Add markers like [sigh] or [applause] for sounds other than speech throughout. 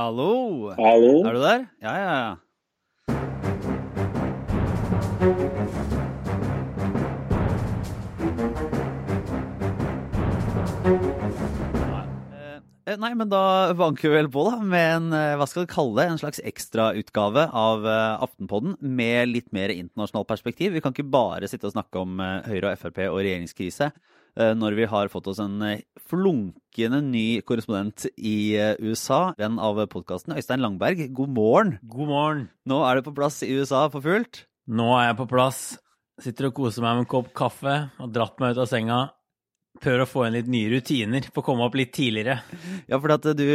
Hallo. Hallo? Er du der? Ja, ja, ja. Eh, Nei, men da vanker vi vel på, da, med en eh, hva skal vi kalle det, en slags ekstrautgave av eh, Aftenpodden med litt mer internasjonalt perspektiv. Vi kan ikke bare sitte og snakke om eh, Høyre og Frp og regjeringskrise eh, når vi har fått oss en eh, flunkende ny korrespondent i eh, USA. Venn av podkasten, Øystein Langberg. God morgen. God morgen. Nå er du på plass i USA for fullt. Nå er jeg på plass. Sitter og koser meg med en kopp kaffe og dratt meg ut av senga. Prøver å få inn litt nye rutiner, få komme opp litt tidligere. Ja, for at du,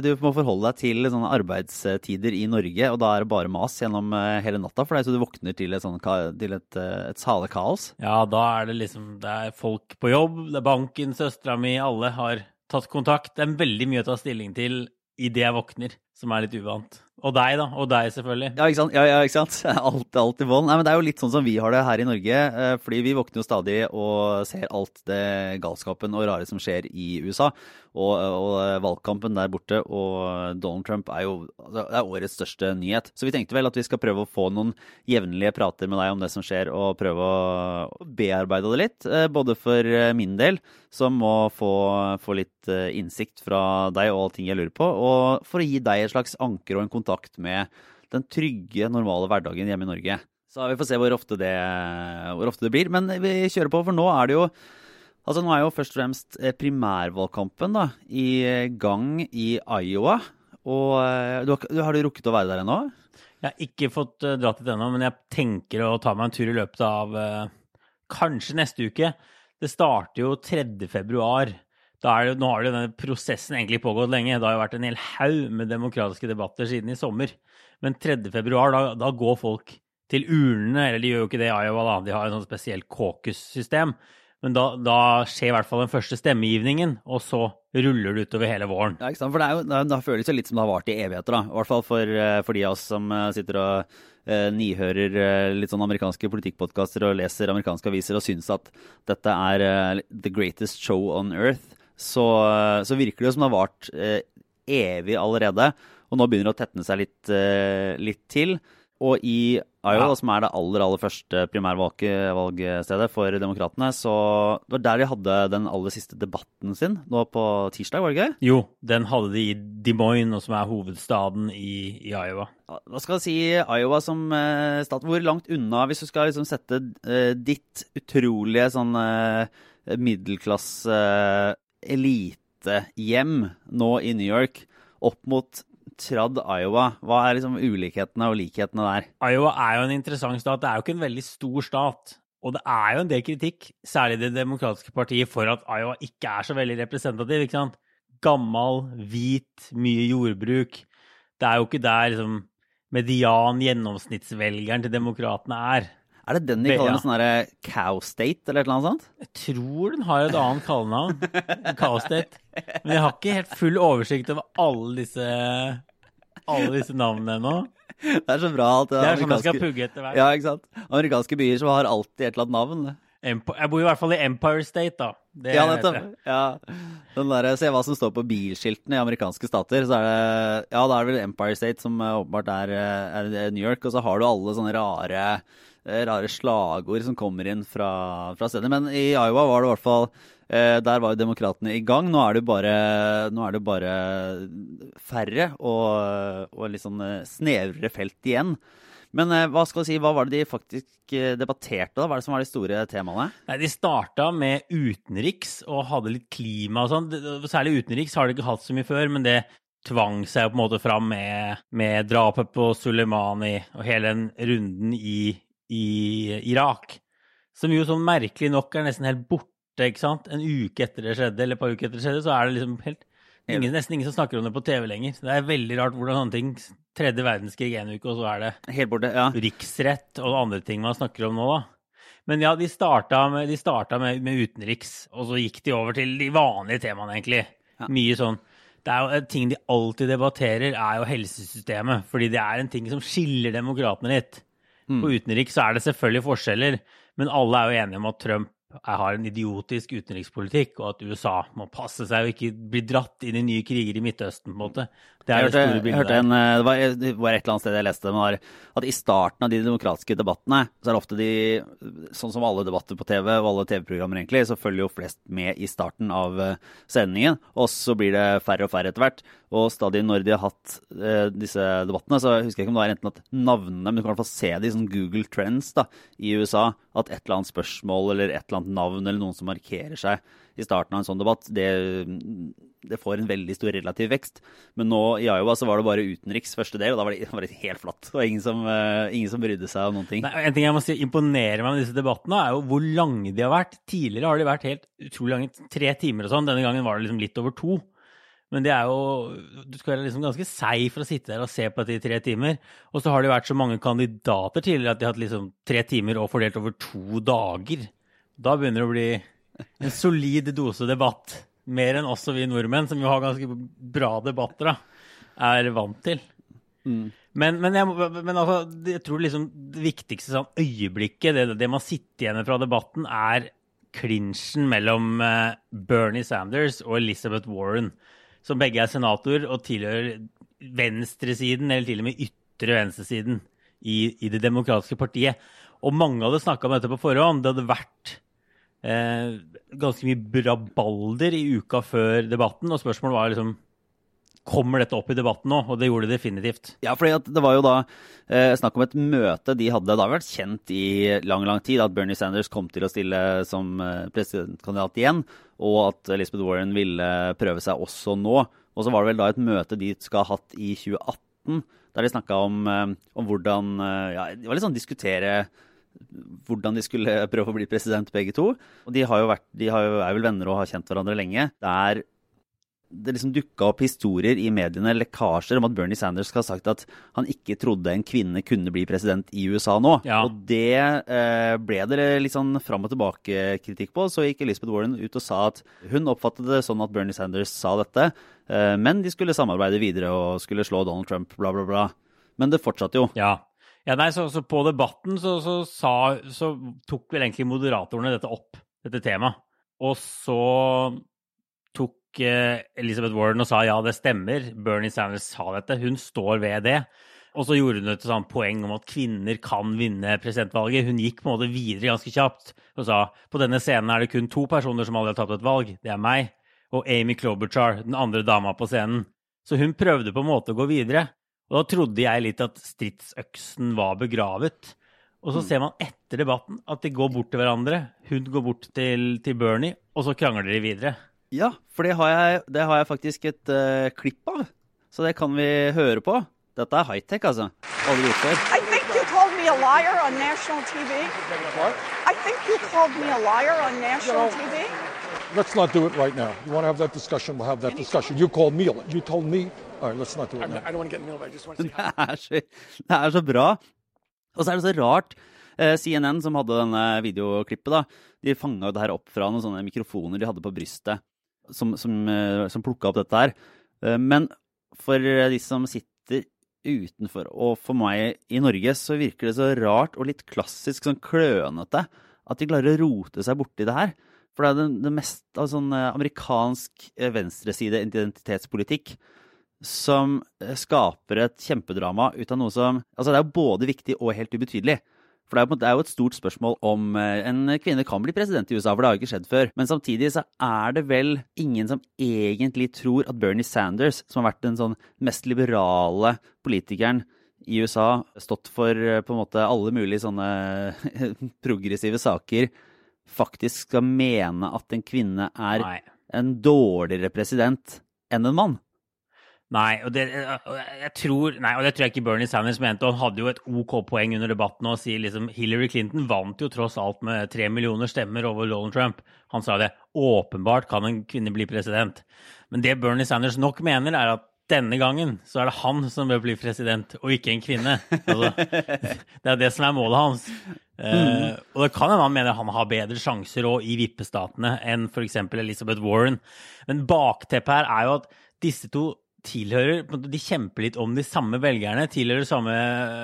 du må forholde deg til sånne arbeidstider i Norge, og da er det bare mas gjennom eh, hele natta for deg, så du våkner til et, sånn, til et, eh, et sale kaos. Ja, da er det liksom Det er folk på jobb, det er banken, søstera mi, alle har tatt kontakt. Det er veldig mye å ta stilling til idet jeg våkner, som er litt uvant. Og deg, da. Og deg, selvfølgelig. Ja, ikke sant? Ja, ja, ikke sant? [laughs] Alt, alt i bånn. Nei, men det er jo litt sånn som vi har det her i Norge, eh, fordi vi våkner jo stadig og ser alt det galskapen og rare som skjer i USA. Og, og valgkampen der borte og Donald Trump er jo altså, det er årets største nyhet. Så vi tenkte vel at vi skal prøve å få noen jevnlige prater med deg om det som skjer, og prøve å bearbeide det litt. eh, Både for eh, min del, som må få, få litt eh, innsikt fra deg og allting jeg lurer på, og for å gi deg et slags anker og en kontakt med den trygge, normale hverdagen hjemme i Norge. Så vi får se hvor ofte det, hvor ofte det blir. Men vi kjører på, for nå er det jo Altså Nå er jo først og fremst eh, primærvalgkampen da, i gang i Iowa. Og eh, du har, har du rukket å være der ennå? Jeg har ikke fått dratt dit ennå, men jeg tenker å ta meg en tur i løpet av kanskje neste uke. Det starter jo 3. februar. Det, nå har jo denne prosessen egentlig pågått lenge. Det har jo vært en hel haug med demokratiske debatter siden i sommer. Men 3. februar, da, da går folk til urnene. Eller de gjør jo ikke det i Iowa, da. De har sånn spesielt caucus-system. Men da, da skjer i hvert fall den første stemmegivningen, og så ruller det utover hele våren. Ja, ikke sant? For det, jo, det, det føles jo litt som det har vart i evigheter, da. I hvert fall for, eh, for de av oss som eh, sitter og eh, nihører eh, litt sånn amerikanske politikkpodkaster og leser amerikanske aviser og syns at dette er eh, the greatest show on earth, så, så virker det jo som det har vart evig allerede. Og nå begynner det å tetne seg litt, litt til. Og i Iowa, Ja. som er det aller aller første primærvalgstedet for demokratene, så det var der de hadde den aller siste debatten sin nå på tirsdag, var det ikke? Jo, den hadde de i Des Moines, som er hovedstaden i, i Iowa. Hva skal jeg si, Iowa som eh, stat, hvor langt unna, hvis du skal liksom sette eh, ditt utrolige sånn eh, middelklasse eh, elitehjem nå i New York opp mot Tradd Iowa, hva er liksom ulikhetene og likhetene der? Iowa er jo en interessant stat. Det er jo ikke en veldig stor stat. Og det er jo en del kritikk, særlig Det demokratiske partiet, for at Iowa ikke er så veldig representativ. ikke sant? Gammal, hvit, mye jordbruk. Det er jo ikke der liksom median gjennomsnittsvelgeren til demokratene er. Er det den de kaller ja. sånn derre cow state, eller et eller annet sånt? Jeg tror den har et annet kallenavn. cow State. Men jeg har ikke helt full oversikt over alle disse, alle disse navnene ennå. Det er så bra alt Det er sånn man skal pugge etter hvert. Ja, ikke sant? Amerikanske byer som har alltid et eller annet navn. Jeg bor i hvert fall i Empire State, da. Det Ja, nettopp. Ja. Den der, se hva som står på bilskiltene i amerikanske stater. Så er det, ja, da er det vel Empire State som eh, åpenbart er, eh, er New York. Og så har du alle sånne rare, rare slagord som kommer inn fra, fra stedet. Men i Iowa var det i hvert fall eh, Der var jo demokratene i gang. Nå er det bare, er det bare færre og, og litt sånn eh, snevrere felt igjen. Men eh, hva skal du si, hva var det de faktisk eh, debatterte? da? Hva er det som var de store temaene? Nei, De starta med utenriks og hadde litt klima og sånn. Særlig utenriks har de ikke hatt så mye før, men det tvang seg på en måte fram med, med drapet på Soleimani og hele den runden i, i Irak. Som jo sånn merkelig nok er nesten helt borte, ikke sant? En uke etter det skjedde, eller et par uker etter det skjedde, så er det liksom helt ingen, Nesten ingen som snakker om det på TV lenger. Det er veldig rart hvordan sånne ting Tredje verdenskrig en uke, og så er det Helt borte, ja. riksrett og andre ting man snakker om nå, da. Men ja, de starta med, de starta med, med utenriks, og så gikk de over til de vanlige temaene, egentlig. Ja. Mye sånn Det er jo en ting de alltid debatterer, er jo helsesystemet. Fordi det er en ting som skiller demokratene litt. Mm. På utenriks er det selvfølgelig forskjeller, men alle er jo enige om at Trump har en idiotisk utenrikspolitikk, og at USA må passe seg og ikke bli dratt inn i nye kriger i Midtøsten, på en måte. Det er jeg det store bildet hørte en, eh, det, var, det var et eller annet sted jeg leste det var at i starten av de demokratiske debattene, så er det ofte de Sånn som alle debatter på TV og alle TV-programmer, egentlig, så følger jo flest med i starten av eh, sendingen. Og så blir det færre og færre etter hvert. Og stadig når de har hatt eh, disse debattene, så husker jeg ikke om det var enten at navnene Men du kan i hvert fall se det i sånn Google Trends da, i USA. At et eller annet spørsmål eller et eller annet navn eller noen som markerer seg i starten av en sånn debatt, det, det får en veldig stor relativ vekst. Men nå i Iowa så var det bare utenriks første del, og da var det, [laughs] var det helt flatt. Det var ingen som, uh, ingen som brydde seg om noen ting. Nei, en ting jeg må si imponerer meg med disse debattene, er jo hvor lange de har vært. Tidligere har de vært helt utrolig lange, tre timer og sånn. Denne gangen var det liksom litt over to. Men det er jo Du skal være liksom ganske seig for å sitte der og se på dette i tre timer. Og så har det vært så mange kandidater tidligere at de har hatt liksom tre timer og fordelt over to dager. Da begynner det å bli en solid dose debatt. Mer enn også vi nordmenn, som jo har ganske bra debatter, da, er vant til. Men, men, jeg, men altså, jeg tror liksom det viktigste sånn øyeblikket, det, det man sitter igjen med fra debatten, er klinsjen mellom eh, Bernie Sanders og Elizabeth Warren, som begge er senatorer og tilhører venstresiden, eller til og med ytre venstresiden, i, i det demokratiske partiet. Og mange hadde snakka om dette på forhånd. Det hadde vært eh, ganske mye brabalder i uka før debatten, og spørsmålet var liksom Kommer dette opp i debatten nå? Og det gjorde det definitivt. Ja, for det var jo da eh, snakk om et møte de hadde. Har vært kjent i lang lang tid at Bernie Sanders kom til å stille som eh, presidentkandidat igjen, og at Elizabeth Warren ville prøve seg også nå. Og så var det vel da et møte de skal ha hatt i 2018, der de snakka om, eh, om hvordan Ja, det var litt sånn diskutere hvordan de skulle prøve å bli president, begge to. Og de, har jo vært, de har jo, er vel venner og har kjent hverandre lenge. Der det liksom dukka opp historier i mediene, lekkasjer, om at Bernie Sanders skal ha sagt at han ikke trodde en kvinne kunne bli president i USA nå. Ja. Og det eh, ble det litt sånn fram og tilbake-kritikk på. Så gikk Elizabeth Warren ut og sa at hun oppfattet det sånn at Bernie Sanders sa dette, eh, men de skulle samarbeide videre og skulle slå Donald Trump, bla, bla, bla. Men det fortsatte jo. Ja. Ja nei, så, så på debatten så, så, sa, så tok vel egentlig moderatorene dette opp, dette temaet. Og så tok eh, Elizabeth Warren og sa ja, det stemmer, Bernie Sanders sa dette, hun står ved det. Og så gjorde hun et sånt poeng om at kvinner kan vinne presidentvalget. Hun gikk på en måte videre ganske kjapt og sa på denne scenen er det kun to personer som aldri har tapt et valg. Det er meg og Amy Klobuchar, den andre dama på scenen. Så hun prøvde på en måte å gå videre. Og da trodde jeg litt at stridsøksen var begravet. Og så ser man etter debatten at de går bort til hverandre. Hun går bort til, til Bernie, og så krangler de videre. Ja, for det har jeg, det har jeg faktisk et uh, klipp av. Så det kan vi høre på. Dette er high-tech, altså. Aldri gjort før. I think you called me a liar on national TV. What? I think you called me a liar on national TV. Let's not do it right now. You want to have that discussion, we'll have that discussion. You called me, you told me, all right, let's not do it now. I don't want to get Neil. I just want to say Det er, så, det er så bra. Og så er det så rart. Eh, CNN, som hadde denne videoklippet, da, de fanga det her opp fra noen sånne mikrofoner de hadde på brystet, som, som, eh, som plukka opp dette her. Eh, men for de som sitter utenfor, og for meg i Norge, så virker det så rart og litt klassisk sånn klønete at de klarer å rote seg borti det her. For det er det, det mest av sånn eh, amerikansk eh, venstreside-identitetspolitikk som eh, skaper et kjempedrama ut av noe som Altså, det er jo både viktig og helt ubetydelig. For det er, jo et stort spørsmål om en kvinne kan bli president i USA, for det har jo ikke skjedd før. Men samtidig så er det vel ingen som egentlig tror at Bernie Sanders, som har vært den sånn mest liberale politikeren i USA, stått for på en måte alle mulige sånne [laughs] progressive saker, faktisk skal mene at en kvinne er Nei. en dårligere president enn en mann. Nei, og det, og jeg tror, nei, og det tror jeg ikke Bernie Sanders mente. Han hadde jo et OK poeng under debatten og sier liksom Hillary Clinton vant jo tross alt med tre millioner stemmer over Donald Trump. Han sa det. Åpenbart kan en kvinne bli president. Men det Bernie Sanders nok mener, er at denne gangen så er det han som bør bli president, og ikke en kvinne. Altså, [laughs] det er det som er målet hans. Eh, og det kan hende han mener han har bedre sjanser også i vippestatene enn f.eks. Elizabeth Warren. Men bakteppet her er jo at disse to tilhører De kjemper litt om de samme velgerne, tilhører samme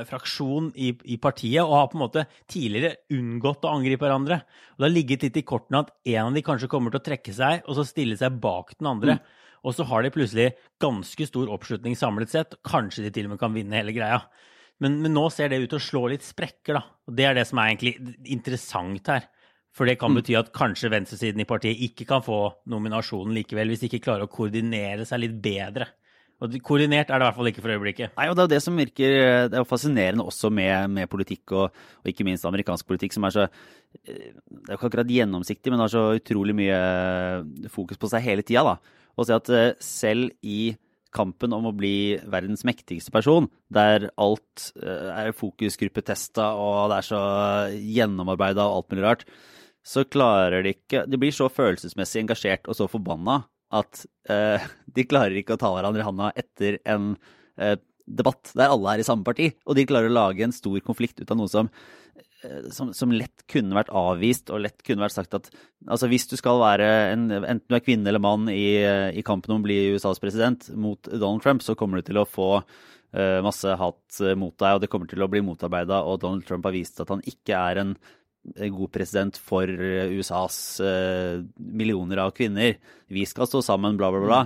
fraksjon i, i partiet og har på en måte tidligere unngått å angripe hverandre. Og Det har ligget litt i kortene at en av de kanskje kommer til å trekke seg og så stille seg bak den andre. Og så har de plutselig ganske stor oppslutning samlet sett. Kanskje de til og med kan vinne hele greia. Men, men nå ser det ut til å slå litt sprekker, da. Og det er det som er egentlig interessant her. For det kan bety at kanskje venstresiden i partiet ikke kan få nominasjonen likevel, hvis de ikke klarer å koordinere seg litt bedre. Og koordinert er det i hvert fall ikke for øyeblikket. Nei, og Det er jo det som virker det er jo fascinerende også med, med politikk, og, og, ikke minst amerikansk politikk, som er så Det er jo ikke akkurat gjennomsiktig, men har så utrolig mye fokus på seg hele tida. Og se at selv i kampen om å bli verdens mektigste person, der alt er fokusgruppetesta og det er så gjennomarbeida og alt mulig rart, så klarer de ikke De blir så følelsesmessig engasjert og så forbanna at eh, [laughs] de klarer ikke å ta hverandre i handa etter en eh, debatt der alle er i samme parti. Og de klarer å lage en stor konflikt ut av noe som, eh, som, som lett kunne vært avvist, og lett kunne vært sagt at altså hvis du skal være en, enten du er kvinne eller mann i, i kampen om å bli USAs president mot Donald Trump, så kommer du til å få uh, masse hat mot deg, og det kommer til å bli motarbeida, og Donald Trump har vist at han ikke er en god president for USAs uh, millioner av kvinner. Vi skal stå sammen, bla, bla, bla.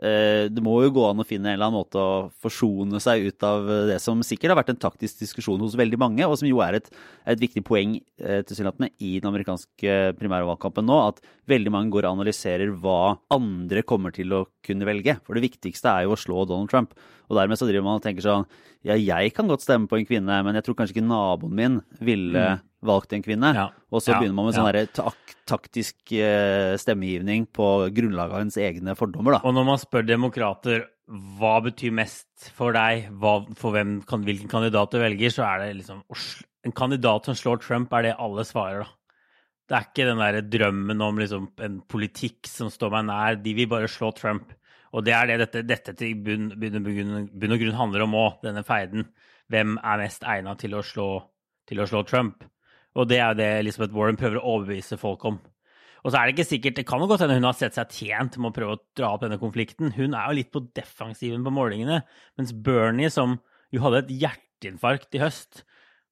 Uh, det må jo gå an å finne en eller annen måte å forsone seg ut av det som sikkert har vært en taktisk diskusjon hos veldig mange, og som jo er et, et viktig poeng uh, tilsynelatende i den amerikanske primærvalgkampen nå, at veldig mange går og analyserer hva andre kommer til å kunne velge. For det viktigste er jo å slå Donald Trump. Og dermed så driver man og tenker sånn Ja, jeg kan godt stemme på en kvinne, men jeg tror kanskje ikke naboen min ville mm valgt en kvinne. Ja. Og så ja. begynner man med sånn ja. tak taktisk uh, stemmegivning på grunnlag av ens egne fordommer. Da. Og når man spør demokrater hva betyr mest for deg, hva, for hvem, kan, hvilken kandidat du velger, så er det liksom En kandidat som slår Trump, er det alle svarer, da. Det er ikke den der drømmen om liksom, en politikk som står meg nær. De vil bare slå Trump. Og det er det dette, dette til bunn, bunn, bunn, bunn og grunn handler om òg, denne feiden. Hvem er mest egna til, til, å slå Trump? Og det er det Elizabeth Warren prøver å overbevise folk om. Og så er det ikke sikkert, det kan jo godt hende hun har sett seg tjent med å prøve å dra opp denne konflikten. Hun er jo litt på defensiven på målingene, mens Bernie, som jo hadde et hjerteinfarkt i høst,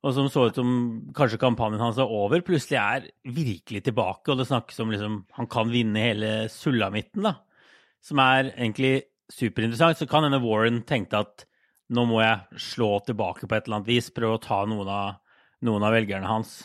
og som så ut som kanskje kampanjen hans var over, plutselig er virkelig tilbake, og det snakkes om liksom han kan vinne hele sulamitten, da som er egentlig superinteressant, så kan hende Warren tenkte at nå må jeg slå tilbake på et eller annet vis, prøve å ta noen av, noen av velgerne hans.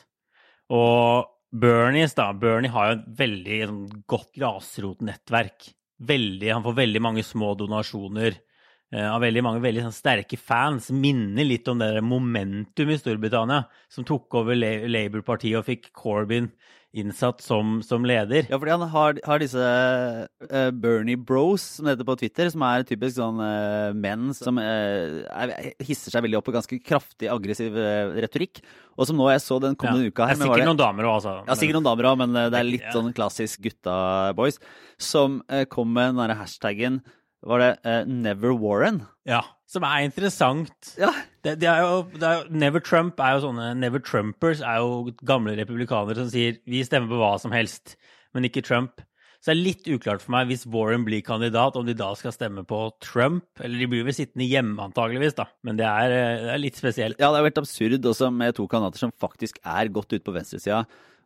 Og Bernies, da. Bernie har jo et veldig sånn, godt grasrotnettverk. Veldig, han får veldig mange små donasjoner eh, av veldig mange veldig sånn, sterke fans. Minner litt om det der momentum i Storbritannia som tok over Labour-partiet og fikk Corbyn innsatt som, som, leder. Ja, fordi han har, har disse uh, Bernie Bros, som det heter på Twitter, som er typisk sånn uh, menn som uh, er, hisser seg veldig opp på ganske kraftig aggressiv retorikk. Og som nå jeg så den kommende ja. uka her Det er sikkert noen damer òg, altså. Ja, sikkert noen damer òg, men det er litt sånn klassisk gutta-boys. Som kom med den derre hashtaggen var det uh, Never Warren. Ja, som er interessant. Ja. Det, det er jo, det er Never Trump er jo sånne Never Trumpers er jo gamle republikanere som sier vi stemmer på hva som helst, men ikke Trump. Så det er litt uklart for meg, hvis Warren blir kandidat, om de da skal stemme på Trump. Eller de blir vel sittende hjemme, antageligvis, da. Men det er, eh, det er litt spesielt. Ja, det har vært absurd også med to kandidater som faktisk er godt ute på venstresida.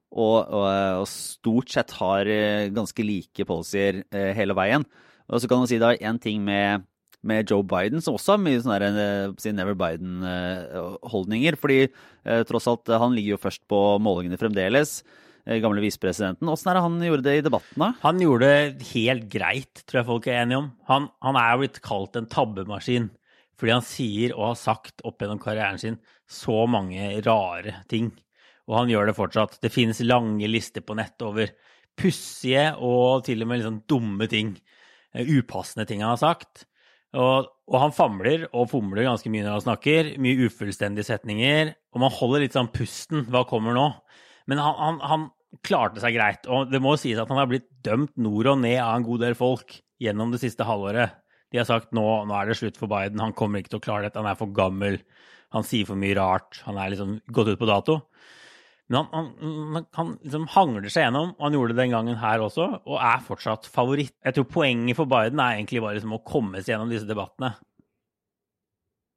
Og, og, og, stort sett har eh, ganske like policyer hele veien. Og så kan man si det er én ting med, med, Joe Biden, som også har mye sånne uh, Never Biden-holdninger. fordi uh, tross alt, han ligger jo først på målingene fremdeles. Gamle visepresidenten. Åssen er det han gjorde det i debatten, da? Han gjorde det helt greit, tror jeg folk er enige om. Han, han er jo blitt kalt en tabbemaskin. Fordi han sier og har sagt opp gjennom karrieren sin så mange rare ting. Og han gjør det fortsatt. Det finnes lange lister på nett over pussige og til og med sånn dumme ting Eh, upassende ting han har sagt. Og, og, han famler og fomler ganske mye når han snakker. Mye ufullstendige setninger. Og man holder litt sånn pusten. Hva kommer nå? Men han, han, han klarte seg greit. Og det må sies at han har blitt dømt nord og ned av en god del folk gjennom det siste halvåret. De har sagt nå, nå er det slutt for Biden, han kommer ikke til å klare dette, han er for gammel, han sier for mye rart, han er liksom gått ut på dato. Men han, han, han liksom hangler seg gjennom, og han gjorde det den gangen her også, og er fortsatt favoritt. Jeg tror poenget for Biden er egentlig bare liksom å komme seg gjennom disse debattene.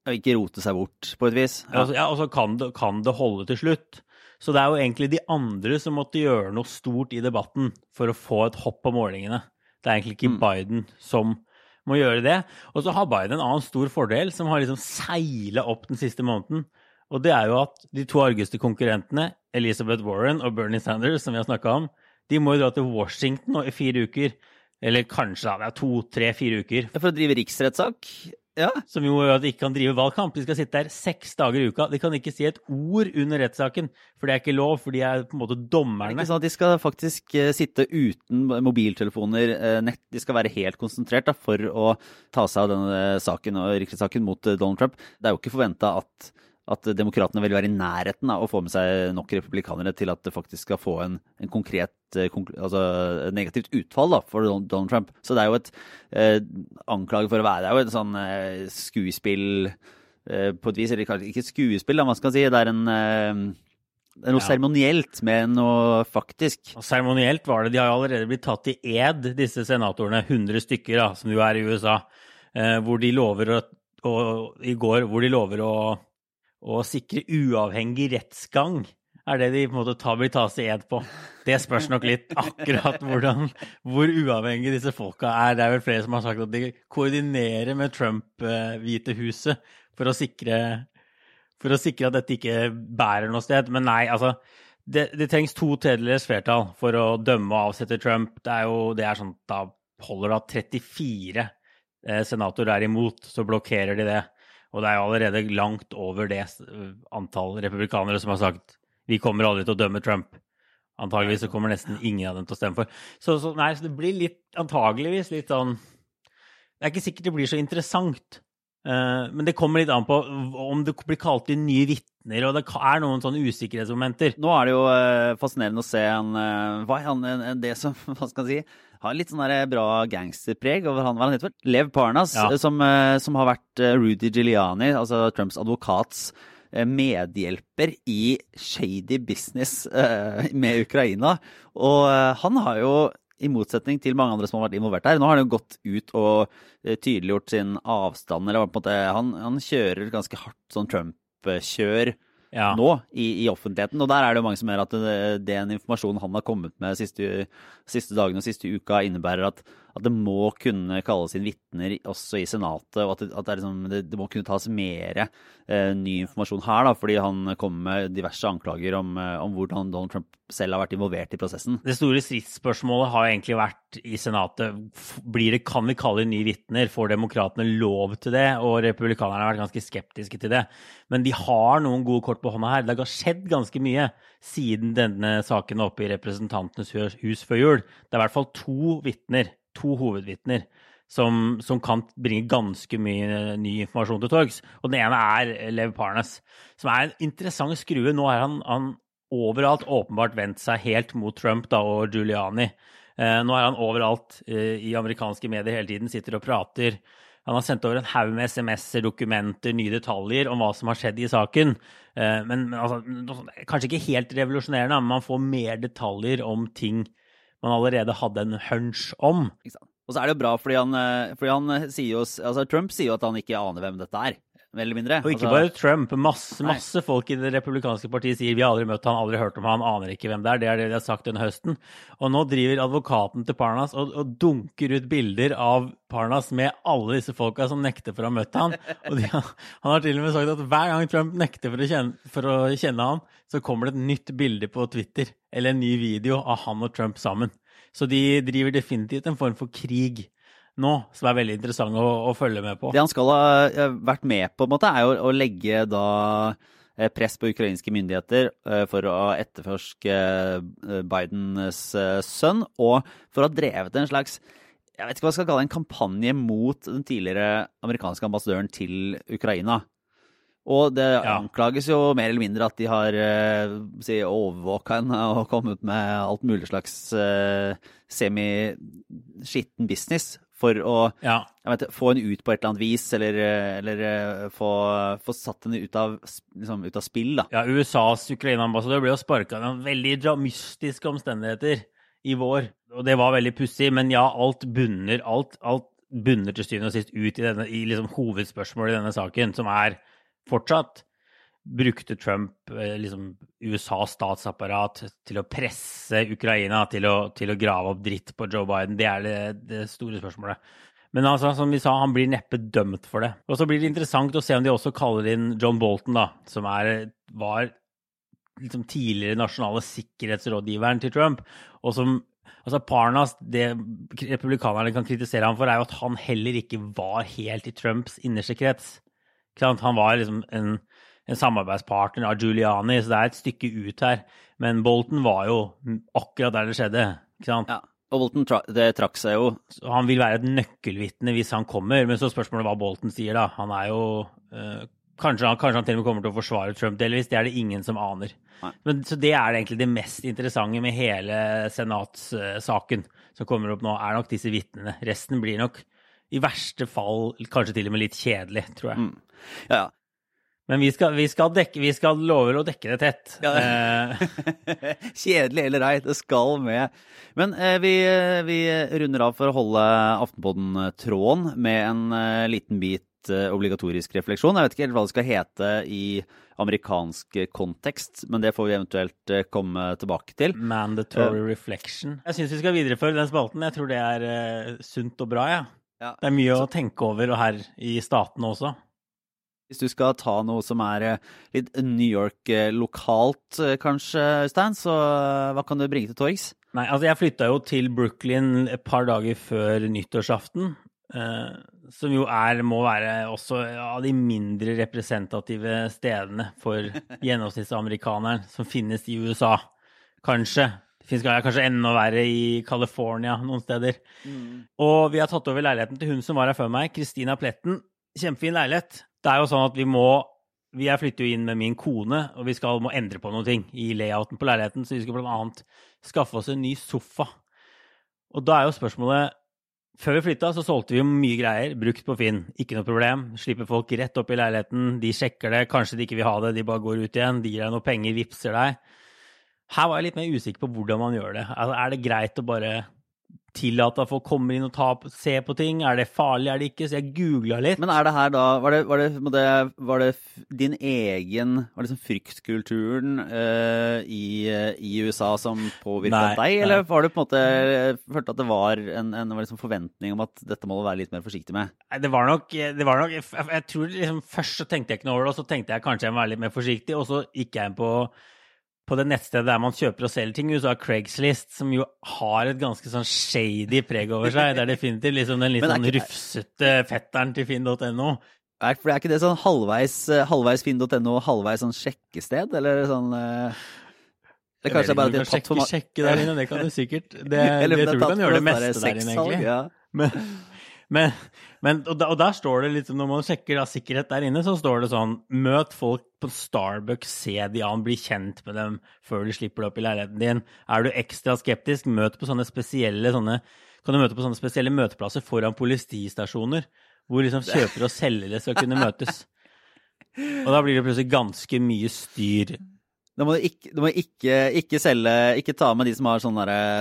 Og ikke rote seg bort, på et vis. Ja, ja Og så kan, kan det holde til slutt. Så det er jo egentlig de andre som måtte gjøre noe stort i debatten for å få et hopp på målingene. Det er egentlig ikke Biden som må gjøre det. Og så har Biden en annen stor fordel, som har liksom seila opp den siste måneden. Og det er jo at de to argeste konkurrentene, Elizabeth Warren og Bernie Sanders, som vi har snakka om, de må jo dra til Washington nå i fire uker. Eller kanskje da, det er to, tre, fire uker. For å drive riksrettssak? Ja. Som jo gjør at de ikke kan drive valgkamp. De skal sitte der seks dager i uka. De kan ikke si et ord under rettssaken, for det er ikke lov, for de er på en måte dommerne. Ikke sant? De skal faktisk eh, sitte uten mobiltelefoner, eh, nett. De skal være helt konsentrert da, for å ta seg av denne saken og riksrettssaken mot eh, Donald Trump. Det er jo ikke forventa at at demokratene vil være i nærheten av å få med seg nok republikanere til at det faktisk skal få en, en konkret altså negativt utfall da, for Donald Trump. Så det er jo et eh, anklage for å være Det er jo et sånn eh, skuespill eh, på et vis. Eller kanskje ikke skuespill, da, man skal si. Det er en eh, det er noe seremonielt med noe faktisk. Seremonielt var det. De har allerede blitt tatt i ed, disse senatorene. 100 stykker, da, som jo er i USA. Eh, hvor de lover å, å I går hvor de lover å å sikre uavhengig rettsgang er det de på en måte tar, vil tas i ed på. Det spørs nok litt [laughs] akkurat hvordan, hvor uavhengig disse folka er. Det er vel flere som har sagt at de koordinerer med Trump-Hvite huset for å sikre for å sikre at dette ikke bærer noe sted. Men nei, altså Det, det trengs to tredjedels flertall for å dømme og avsette Trump. Det er jo det er sånn Da holder det at 34 eh, senatorer er imot, så blokkerer de det. Og det er jo allerede langt over det antall republikanere som har sagt vi kommer aldri til å dømme Trump. Antageligvis så kommer nesten ingen av dem til å stemme for. Så, så, nei, så det blir litt, antageligvis litt sånn Det er ikke sikkert det blir så interessant. Uh, men det kommer litt an på om det blir kalt inn nye vitner, og det er noen sånne usikkerhetsmomenter. Nå er det jo uh, fascinerende å se en, uh, hva han, en, det som [laughs] Hva skal man si? har litt sånn bra gangsterpreg over han. Hva han heter vel? Lev Parnas, ja. som, som, har vært Rudy Giuliani, altså Trumps advokats medhjelper i shady business med Ukraina. Og han har jo i motsetning til mange andre som har vært involvert her. Nå har han jo gått ut og tydeliggjort sin avstand. eller på en måte, Han, han kjører ganske hardt sånn Trump-kjør ja. nå i, i, offentligheten. Og der er det jo mange som mener at den informasjonen han har kommet med siste, siste dagene og siste uka, innebærer at, at, det må kunne kalles inn vitner også i Senatet, og at, det, at det, liksom, det, det, må kunne tas mer eh, ny informasjon her, da, fordi han kommer med diverse anklager om, eh, om, hvordan Donald Trump selv har vært involvert i prosessen. Det store stridsspørsmålet har egentlig vært i Senatet blir det, kan vi kalle inn nye vitner. Får demokratene lov til det? Og republikanerne har vært ganske skeptiske til det. Men de har noen gode kort på hånda her. Det har skjedd ganske mye siden denne saken er oppe i Representantenes hus før jul. Det er i hvert fall to vitner, to hovedvitner, som, som, kan bringe ganske mye ny informasjon til torgs. Og den ene er Lev Parnas, som er en interessant skrue. Nå har han, han overalt åpenbart vendt seg helt mot Trump da, og Giuliani. Eh, nå er han overalt eh, i amerikanske medier hele tiden, sitter og prater. Han har sendt over en haug med SMS-er, dokumenter, nye detaljer om hva som har skjedd i saken. Eh, men altså, Kanskje ikke helt revolusjonerende, men man får mer detaljer om ting man allerede hadde en hunch om. Og så er det jo bra, fordi han, eh, fordi han sier jo altså Trump sier jo at han ikke aner hvem dette er mer eller mindre. Og ikke altså, bare Trump. Masse, masse folk i det republikanske partiet sier vi har aldri møtt han, aldri hørt om han, aner ikke hvem det er. Det er det de har sagt denne høsten. Og nå driver advokaten til Parnas og, og dunker ut bilder av Parnas med alle disse folka som nekter for å ha møtt han. Og de, han har til og med sagt at hver gang Trump nekter for å, kjenne, for å kjenne han, så kommer det et nytt bilde på Twitter eller en ny video av han og Trump sammen. Så de driver definitivt en form for krig nå, som er veldig interessant å, å, følge med på. Det han skal ha vært med på, en måte, er å, å legge da eh, press på ukrainske myndigheter eh, for å etterforske eh, Bidens sønn, og for å ha drevet en slags jeg vet ikke hva jeg skal kalle det, en kampanje mot den tidligere amerikanske ambassadøren til Ukraina. Og det ja. anklages jo mer eller mindre at de har eh, si, overvåka henne og kommet med alt mulig slags eh, semi-skitten business for å ja. vet, få henne ut på et eller annet vis, eller, eller eh, få, få, satt henne ut av, liksom, ut av spill. Da. Ja, USAs Ukraina-ambassadør ble jo sparka av veldig mystiske omstendigheter i vår. Og det var veldig pussig, men ja, alt bunner, alt, alt bunner til syvende og sist ut i, denne, i liksom hovedspørsmålet i denne saken, som er fortsatt brukte Trump eh, liksom USAs statsapparat til å presse Ukraina til å, til å grave opp dritt på Joe Biden? Det er det, det store spørsmålet. Men altså, som vi sa, han blir neppe dømt for det. Og så blir det interessant å se om de også kaller inn John Bolton, da, som er, var liksom tidligere nasjonale sikkerhetsrådgiveren til Trump, og som Altså Parnas, Det republikanerne kan kritisere ham for, er jo at han heller ikke var helt i Trumps innerste krets. Han var liksom en, en, samarbeidspartner av Giuliani, så det er et stykke ut her. Men Bolton var jo akkurat der det skjedde. ikke sant? Ja. Og Bolton tra det trakk seg jo. Han vil være et nøkkelvitne hvis han kommer, men så spørsmålet hva Bolton sier, da. Han er jo øh, kanskje, kanskje, han til og med kommer til å forsvare Trump delvis. Det er det ingen som aner. Men, så det er egentlig det mest interessante med hele senatssaken som kommer opp nå, er nok disse vitnene. Resten blir nok i verste fall kanskje til og med litt kjedelig, tror jeg. Mm. Ja, ja. Men vi skal, vi skal, dekke, vi skal love å dekke det tett. Ja. Eh. [laughs] Kjedelig eller ei, det skal med. Men eh, vi, vi, runder av for å holde Aftenpodden-tråden med en eh, liten bit Eh, obligatorisk refleksjon. Jeg vet ikke helt hva det skal hete i amerikansk kontekst, men det får vi eventuelt eh, komme tilbake til. Mandatory reflection. Jeg syns vi skal videreføre den spalten. Jeg tror det er sunt og bra, ja. ja. Det er mye å tenke over og her i statene også. Hvis du skal ta noe som er litt New York-lokalt, kanskje, Øystein, så hva kan du bringe til torgs? Nei, altså jeg flytta jo til Brooklyn et par dager før nyttårsaften. Eh, som jo er, må være også av de mindre representative stedene for [laughs] gjennomsnittsamerikaneren som finnes i USA. Kanskje. Det finnes kanskje enda verre i California noen steder. Mm. Og vi har tatt over leiligheten til hun som var her før meg, Christina Pletten. Kjempefin leilighet. Det er jo sånn at vi må er flytter jo inn med min kone, og vi skal, må endre på noen ting i layouten på leiligheten, så vi skal blant annet skaffe oss en ny sofa. Og da er jo spørsmålet før vi flytta, så solgte vi jo mye greier, brukt på Finn. Ikke noe problem. Slipper folk rett opp i leiligheten. De sjekker det, kanskje de ikke vil ha det, de bare går ut igjen. De gir deg noe penger, vippser deg. Her var jeg litt mer usikker på hvordan man gjør det. Altså, er det greit å bare tillate at folk kommer inn og tar, ser på ting? Er det farlig, er det ikke? Så jeg googla litt. Men er det her da Var det, var det, var det din egen Var det sånn fryktkulturen uh, i, i, USA som påvirka deg, eller var det på en måte følte at det var en, en liksom forventning om at dette må du være litt mer forsiktig med? Det var nok, det var nok jeg, jeg, tror liksom Først så tenkte jeg ikke noe over det, og så tenkte jeg kanskje jeg må være litt mer forsiktig, og så gikk jeg inn på på det nettstedet der man kjøper og selger ting, USA Craigslist, som jo har et ganske sånn shady preg over seg. Det er definitivt liksom den litt sånn rufsete fetteren til finn.no. For er ikke det sånn halvveis, eh, halvveis finn.no, halvveis sånn sjekkested, eller sånn Det Eller kanskje bare at de har tatt for Sjekke der inne, det kan du sikkert. [laughs] Det, det, det tror du kan gjøre det meste der inne, egentlig. Ja. Men, men, men og, da, og, der står det litt, når man sjekker da, sikkerhet der inne, så står det sånn Møt folk på Starbucks, se de an, bli kjent med dem før du slipper det opp i leiligheten din. Er du ekstra skeptisk, møt på sånne spesielle sånne, kan du møte på sånne spesielle møteplasser foran politistasjoner, hvor liksom kjøpere og selgere skal kunne møtes. [laughs] Og da blir det plutselig ganske mye styr da må du ikke, du må ikke, ikke, selge Ikke ta med de som har sånn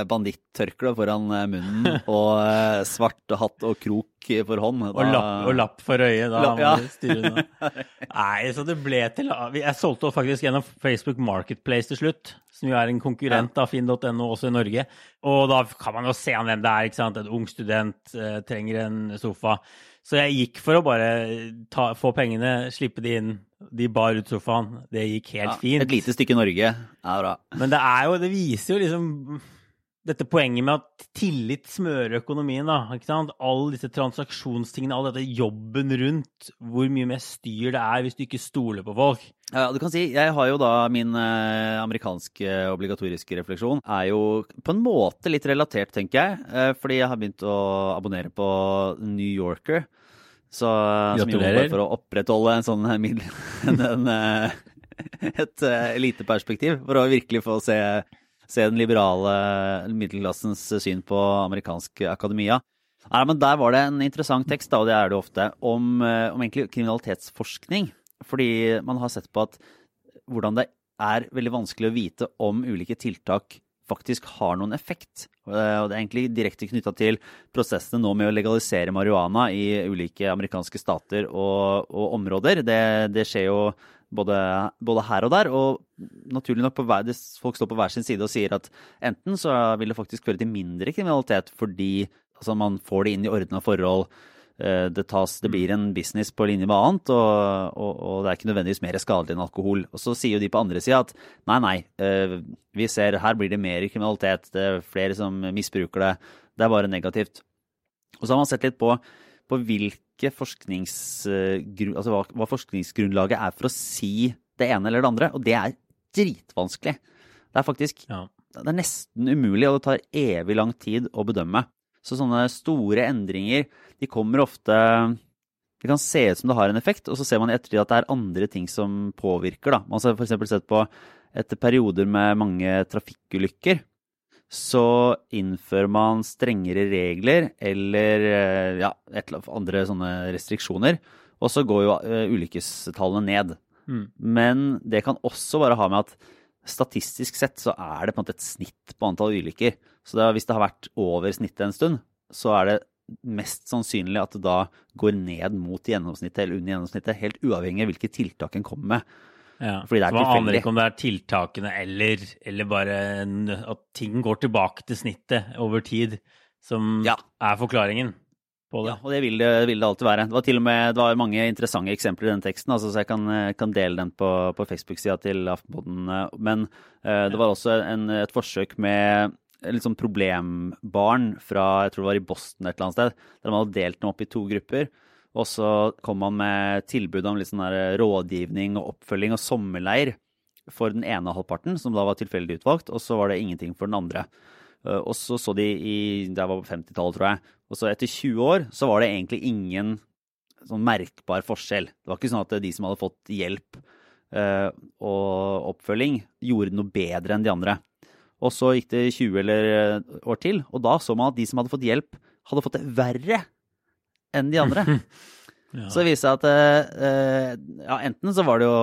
bandittørkle foran eh, munnen [laughs] og eh, svart hatt og krok for hånd. Da, og, lapp, og, lapp, for øyet. Da lapp, ja. må du styre unna. [laughs] Nei, så det ble til Jeg solgte faktisk gjennom Facebook Marketplace til slutt, som jo er en konkurrent av finn.no også i Norge. Og da kan man jo se an hvem det er. ikke sant? En ung student eh, trenger en sofa. Så jeg gikk for å bare ta, få pengene, slippe de inn. De bar ut sofaen. Det gikk helt ja, fint. Et lite stykke Norge er bra. Men det er jo, det viser jo liksom dette poenget med at tillit smører økonomien. da, ikke sant? Alle disse transaksjonstingene, all dette jobben rundt. Hvor mye mer styr det er hvis du ikke stoler på folk. Ja, du kan si, Jeg har jo da min eh, amerikanske obligatoriske refleksjon. Er jo på en måte litt relatert, tenker jeg. Eh, fordi jeg har begynt å abonnere på New Yorker. Så, som jobber for å opprettholde en sånn middel, [laughs] en, eh, [laughs] et eliteperspektiv. For å virkelig få se, se den liberale middelklassens syn på amerikansk akademia. Nei, men Der var det en interessant tekst, da, og det er det ofte, om, eh, om egentlig kriminalitetsforskning. Fordi man har sett på at hvordan det er veldig vanskelig å vite om ulike tiltak faktisk har noen effekt. Og det er egentlig direkte knytta til prosessene nå med å legalisere marihuana i ulike amerikanske stater og, og områder. Det, det, skjer jo både, både her og der. Og naturlig nok, hver, folk står på hver sin side og sier at enten så vil det faktisk føre til mindre kriminalitet fordi altså, man får det inn i ordna forhold. Eh, Det, tas, det blir en business på linje med annet, og, og, og det er ikke nødvendigvis mer skadelig enn alkohol. Og så sier jo de på andre sida at nei, nei, eh, vi ser her blir det mer kriminalitet, det er flere som misbruker det, det er bare negativt. Og så har man sett litt på, på hvilke forskningsgrunn, altså hva, hva forskningsgrunnlaget er for å si det ene eller det andre, og det er dritvanskelig. Det er faktisk Ja. det er nesten umulig, og det tar evig lang tid å bedømme. Så sånne store endringer, de kommer ofte Det kan se ut som det har en effekt, og så ser man i ettertid at det er andre ting som påvirker. Da. Man har f.eks. sett på etter perioder med mange trafikkulykker, så innfører man strengere regler eller eh, ja, et eller andre sånne restriksjoner, og så går jo eh, ulykkestallene ned. Mm. Men det kan også bare ha med at statistisk sett så er det på en måte et snitt på antall ulykker. Så det, hvis det har vært over snittet en stund, så er det mest sannsynlig at det da går ned mot gjennomsnittet eller under gjennomsnittet, helt uavhengig av hvilke tiltak en kommer med. Ja. Fordi det er Så man aner ikke om det er tiltakene eller, eller bare en, at ting går tilbake til snittet over tid, som Ja. er forklaringen på det. Ja, og det vil det, vil det alltid være. Det var til og med det var mange interessante eksempler i den teksten, altså, så jeg kan, kan dele den på, på Facebook-sida til Aftenposten. eh, Men uh, det var også en, et forsøk med litt sånn problembarn fra jeg tror det var i Boston et eller annet sted, der man hadde delt dem opp i to grupper. Og så kom man med tilbud om litt sånn der rådgivning og oppfølging og sommerleir for den ene halvparten, som da var tilfeldig utvalgt, og så var det ingenting for den andre. Eh, Og så så de i Det var på 50-tallet, tror jeg. Og så etter 20 år så var det egentlig ingen sånn merkbar forskjell. Det var ikke sånn at de som hadde fått hjelp eh, og oppfølging, gjorde noe bedre enn de andre. Og så gikk det 20 eller eh, år til, og da så man at de som hadde fått hjelp, hadde fått det verre enn de andre. [laughs] Ja. Så det viste seg at eh, ja, enten så var det jo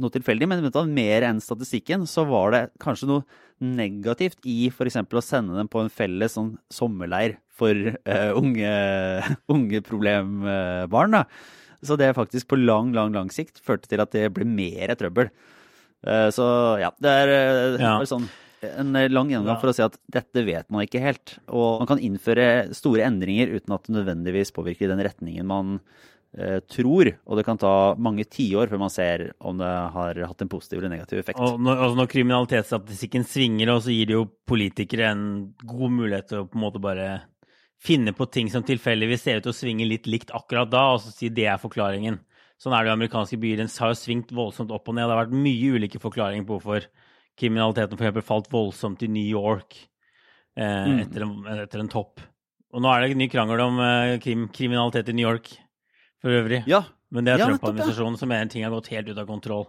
noe tilfeldig, men du mer enn statistikken, så var det kanskje noe negativt i f.eks. å sende dem på en felles sånn sommerleir for eh, unge, [laughs] unge problembarn. Da. Så det faktisk på lang, lang, lang sikt førte til at det ble mer trøbbel. Eh, så ja, det er eh, Ja. bare sånn en lang gjennomgang for å si at dette vet man ikke helt. Og man kan innføre store endringer uten at det nødvendigvis påvirker i den retningen man eh, tror. Og det kan ta mange tiår før man ser om det har hatt en positiv eller negativ effekt. Og når, altså når kriminalitetsstatistikken svinger, og så gir det jo politikere en god mulighet til å på en måte bare finne på ting som tilfeldigvis ser ut til å svinge litt likt akkurat da, og så si det er forklaringen. Sånn er det jo amerikanske byer. Den har jo svingt voldsomt opp og ned. Det har vært mye ulike forklaringer på hvorfor kriminaliteten for eksempel falt voldsomt i New York eh, Mm. etter, en, etter en topp. Og nå er det en ny krangel om eh, krim, kriminalitet i New York for øvrig. Ja, Men det er Ja. Trump-administrasjonen som mener ting har gått helt ut av kontroll.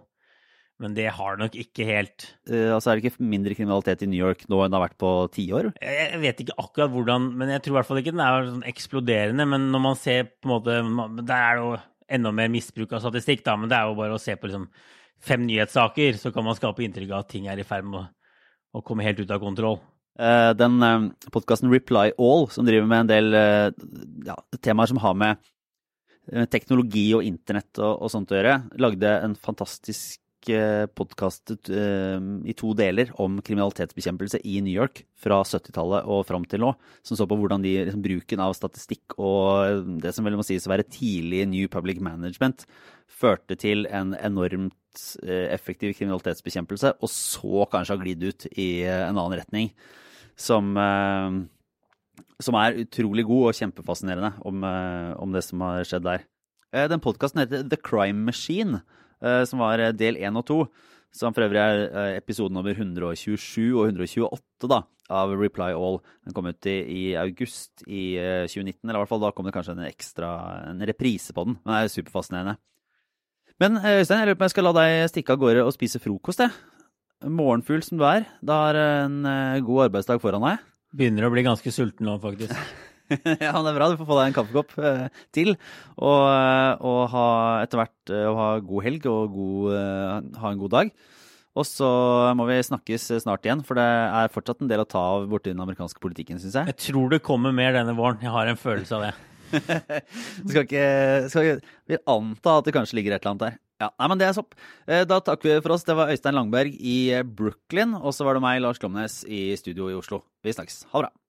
Men det har nok ikke helt uh, altså er det ikke mindre kriminalitet i New York nå enn det har vært på tiår? Jeg jeg vet ikke akkurat hvordan, men jeg tror i hvert fall ikke den er sånn eksploderende. Men når man ser på en måte Der er det jo enda mer misbruk av statistikk, da. Men det er jo bare å se på liksom fem nyhetssaker, så kan man skape inntrykk av at ting er i ferd med å, komme helt ut av kontroll. Eh, Den uh, podkasten Reply All, som driver med en del eh, ja, temaer som har med eh, teknologi og internett og, og sånt å gjøre, lagde en fantastisk podkast i to deler om kriminalitetsbekjempelse i New York fra 70-tallet og fram til nå, som så på hvordan de, liksom, bruken av statistikk og det som vel må sies å være tidlig New Public Management førte til en enormt eh, effektiv kriminalitetsbekjempelse, og så kanskje har glidd ut i eh, en annen retning som, eh, som er utrolig god og kjempefascinerende om, om det som har skjedd der. Den podkasten heter The Crime Machine, som var del 1 og 2. Som for øvrig er episoden episode nummer 127 og 128 da, av Reply All. Den kom ut i, i august i eh, 2019, eller i hvert fall da kom det kanskje en ekstra en reprise på den. Men det er superfascinerende. Men eh, Øystein, jeg lurer på om jeg skal la deg stikke av gårde og spise frokost, jeg. Morgenfugl som du er. Da har en eh, god arbeidsdag foran deg. Begynner å bli ganske sulten nå, faktisk. [laughs] ja, det er bra. Du får få deg en kaffekopp eh, til. Og, og ha etter hvert og ha god helg og god, eh, ha en god dag. Og så må vi snakkes snart igjen, for det er fortsatt en del å ta av borti den amerikanske politikken, syns jeg. Jeg tror det kommer mer denne våren. Jeg har en følelse av det. Skal ikke, skal ikke Vil anta at det kanskje ligger et eller annet der. Ja, nei, men det er sopp. Eh, Da takker vi for oss. Det var Øystein Langberg i Brooklyn, og så var det meg, Lars Glomnes, i studio i Oslo. Vi snakkes. Ha det bra.